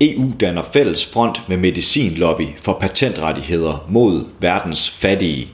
EU danner fælles front med medicinlobby for patentrettigheder mod verdens fattige.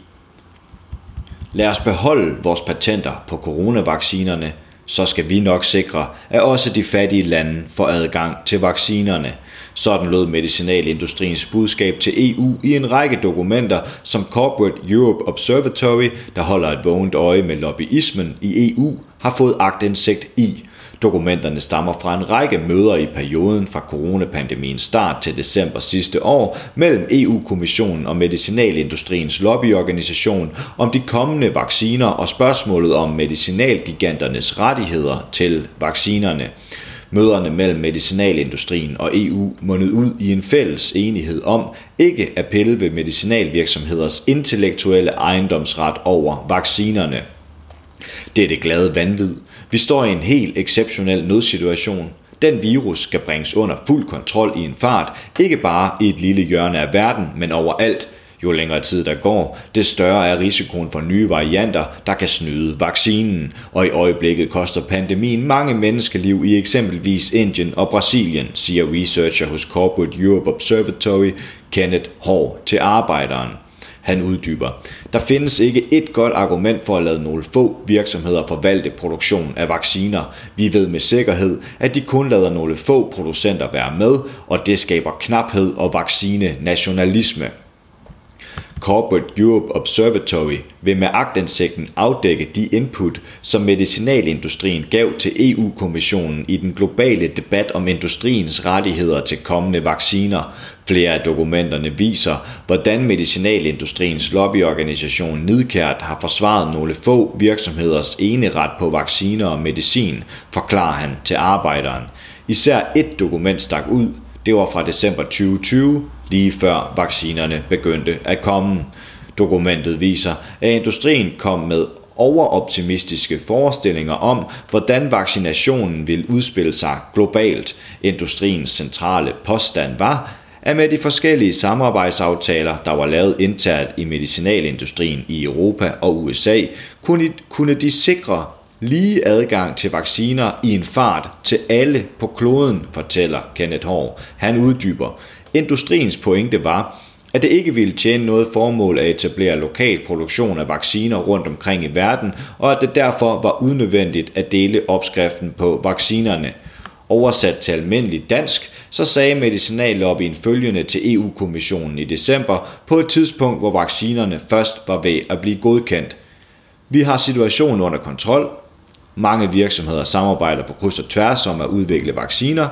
Lad os beholde vores patenter på coronavaccinerne, så skal vi nok sikre, at også de fattige lande får adgang til vaccinerne. Sådan lød medicinalindustriens budskab til EU i en række dokumenter, som Corporate Europe Observatory, der holder et vågent øje med lobbyismen i EU, har fået agtindsigt i. Dokumenterne stammer fra en række møder i perioden fra coronapandemiens start til december sidste år mellem EU-kommissionen og medicinalindustriens lobbyorganisation om de kommende vacciner og spørgsmålet om medicinalgiganternes rettigheder til vaccinerne. Møderne mellem medicinalindustrien og EU mundede ud i en fælles enighed om ikke at pille ved medicinalvirksomheders intellektuelle ejendomsret over vaccinerne. Det er det glade vanvid. Vi står i en helt exceptionel nødsituation. Den virus skal bringes under fuld kontrol i en fart, ikke bare i et lille hjørne af verden, men overalt. Jo længere tid der går, det større er risikoen for nye varianter, der kan snyde vaccinen, og i øjeblikket koster pandemien mange menneskeliv i eksempelvis Indien og Brasilien, siger researcher hos Corporate Europe Observatory Kenneth Hall til arbejderen. Han uddyber. Der findes ikke et godt argument for at lade nogle få virksomheder forvalte produktionen af vacciner. Vi ved med sikkerhed, at de kun lader nogle få producenter være med, og det skaber knaphed og vaccinenationalisme. Corporate Europe Observatory vil med agtindsigten afdække de input, som medicinalindustrien gav til EU-kommissionen i den globale debat om industriens rettigheder til kommende vacciner. Flere af dokumenterne viser, hvordan medicinalindustriens lobbyorganisation Nidkært har forsvaret nogle få virksomheders ene ret på vacciner og medicin, forklarer han til arbejderen. Især et dokument stak ud, det var fra december 2020, lige før vaccinerne begyndte at komme. Dokumentet viser, at industrien kom med overoptimistiske forestillinger om, hvordan vaccinationen vil udspille sig globalt. Industriens centrale påstand var, at med de forskellige samarbejdsaftaler, der var lavet internt i medicinalindustrien i Europa og USA, kunne de sikre lige adgang til vacciner i en fart til alle på kloden, fortæller Kenneth Hård. Han uddyber. Industriens pointe var, at det ikke ville tjene noget formål at etablere lokal produktion af vacciner rundt omkring i verden, og at det derfor var unødvendigt at dele opskriften på vaccinerne. Oversat til almindelig dansk, så sagde medicinallobbyen følgende til EU-kommissionen i december på et tidspunkt, hvor vaccinerne først var ved at blive godkendt. Vi har situationen under kontrol, mange virksomheder samarbejder på kryds og tværs om at udvikle vacciner.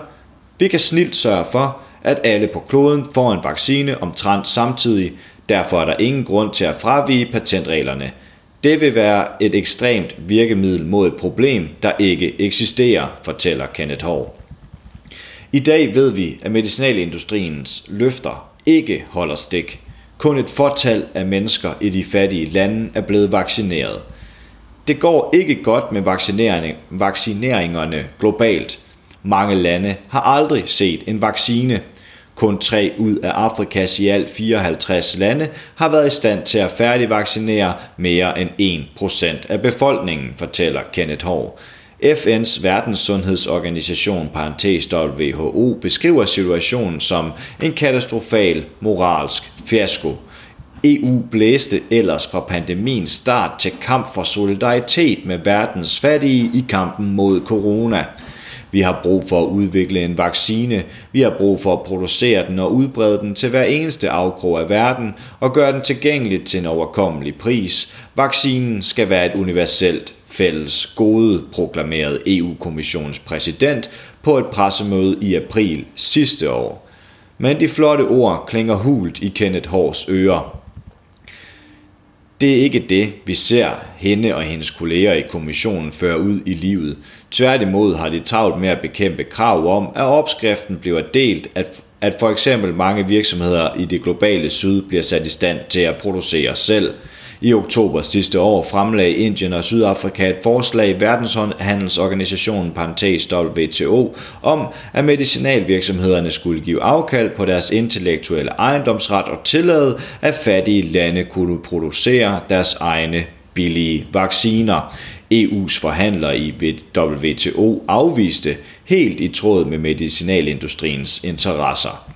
Vi kan snilt sørge for, at alle på kloden får en vaccine omtrent samtidig. Derfor er der ingen grund til at fravige patentreglerne. Det vil være et ekstremt virkemiddel mod et problem, der ikke eksisterer, fortæller Kenneth Hård. I dag ved vi, at medicinalindustriens løfter ikke holder stik. Kun et fortal af mennesker i de fattige lande er blevet vaccineret – det går ikke godt med vaccineringerne globalt. Mange lande har aldrig set en vaccine. Kun 3 ud af Afrikas i alt 54 lande har været i stand til at færdigvaccinere mere end 1% af befolkningen, fortæller Kenneth Hård. FN's verdenssundhedsorganisation, parentes WHO, beskriver situationen som en katastrofal moralsk fiasko. EU blæste ellers fra pandemiens start til kamp for solidaritet med verdens fattige i kampen mod corona. Vi har brug for at udvikle en vaccine, vi har brug for at producere den og udbrede den til hver eneste afkrog af verden og gøre den tilgængelig til en overkommelig pris. Vaccinen skal være et universelt fælles gode, proklamerede EU-kommissionens præsident på et pressemøde i april sidste år. Men de flotte ord klinger hult i Kenneth Hors ører. Det er ikke det, vi ser hende og hendes kolleger i kommissionen føre ud i livet. Tværtimod har de travlt med at bekæmpe krav om, at opskriften bliver delt, at, at for eksempel mange virksomheder i det globale syd bliver sat i stand til at producere selv – i oktober sidste år fremlagde Indien og Sydafrika et forslag i Verdenshandelsorganisationen parentes WTO om, at medicinalvirksomhederne skulle give afkald på deres intellektuelle ejendomsret og tillade, at fattige lande kunne producere deres egne billige vacciner. EU's forhandlere i WTO afviste helt i tråd med medicinalindustriens interesser.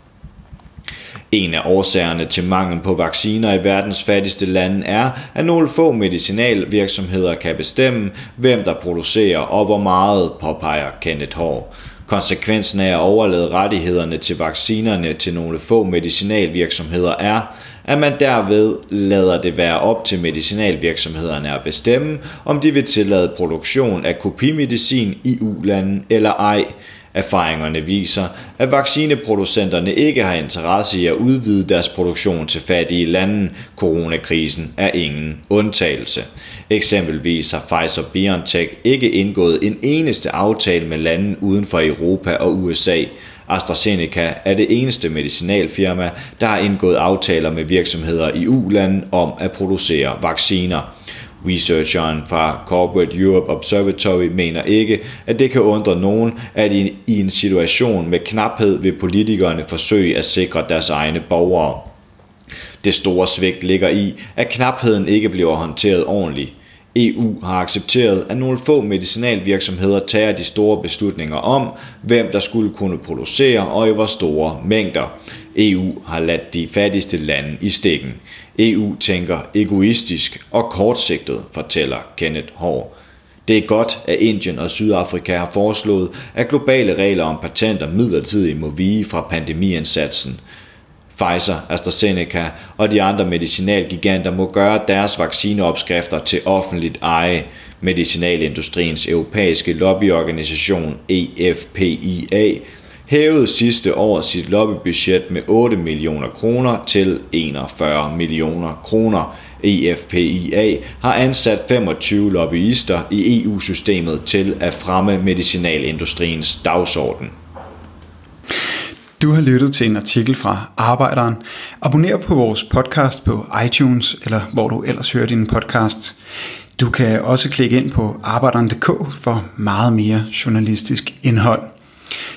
En af årsagerne til mangel på vacciner i verdens fattigste lande er, at nogle få medicinalvirksomheder kan bestemme, hvem der producerer og hvor meget, påpeger Kenneth Hård. Konsekvensen af at overlade rettighederne til vaccinerne til nogle få medicinalvirksomheder er, at man derved lader det være op til medicinalvirksomhederne at bestemme, om de vil tillade produktion af kopimedicin i ulanden eller ej, Erfaringerne viser, at vaccineproducenterne ikke har interesse i at udvide deres produktion til fattige lande. Coronakrisen er ingen undtagelse. Eksempelvis har Pfizer-BioNTech ikke indgået en eneste aftale med lande uden for Europa og USA. AstraZeneca er det eneste medicinalfirma, der har indgået aftaler med virksomheder i U-lande om at producere vacciner. Researcheren fra Corporate Europe Observatory mener ikke, at det kan undre nogen, at i en situation med knaphed vil politikerne forsøge at sikre deres egne borgere. Det store svigt ligger i, at knapheden ikke bliver håndteret ordentligt. EU har accepteret, at nogle få medicinalvirksomheder tager de store beslutninger om, hvem der skulle kunne producere og i hvor store mængder. EU har ladt de fattigste lande i stikken. EU tænker egoistisk og kortsigtet, fortæller Kenneth Hård. Det er godt, at Indien og Sydafrika har foreslået, at globale regler om patenter midlertidigt må vige fra pandemiindsatsen. Pfizer, AstraZeneca og de andre medicinalgiganter må gøre deres vaccineopskrifter til offentligt eje. Medicinalindustriens europæiske lobbyorganisation EFPIA hævede sidste år sit lobbybudget med 8 millioner kroner til 41 millioner kroner. EFPIA har ansat 25 lobbyister i EU-systemet til at fremme medicinalindustriens dagsorden. Du har lyttet til en artikel fra Arbejderen. Abonner på vores podcast på iTunes, eller hvor du ellers hører din podcast. Du kan også klikke ind på arbejderen.dk for meget mere journalistisk indhold.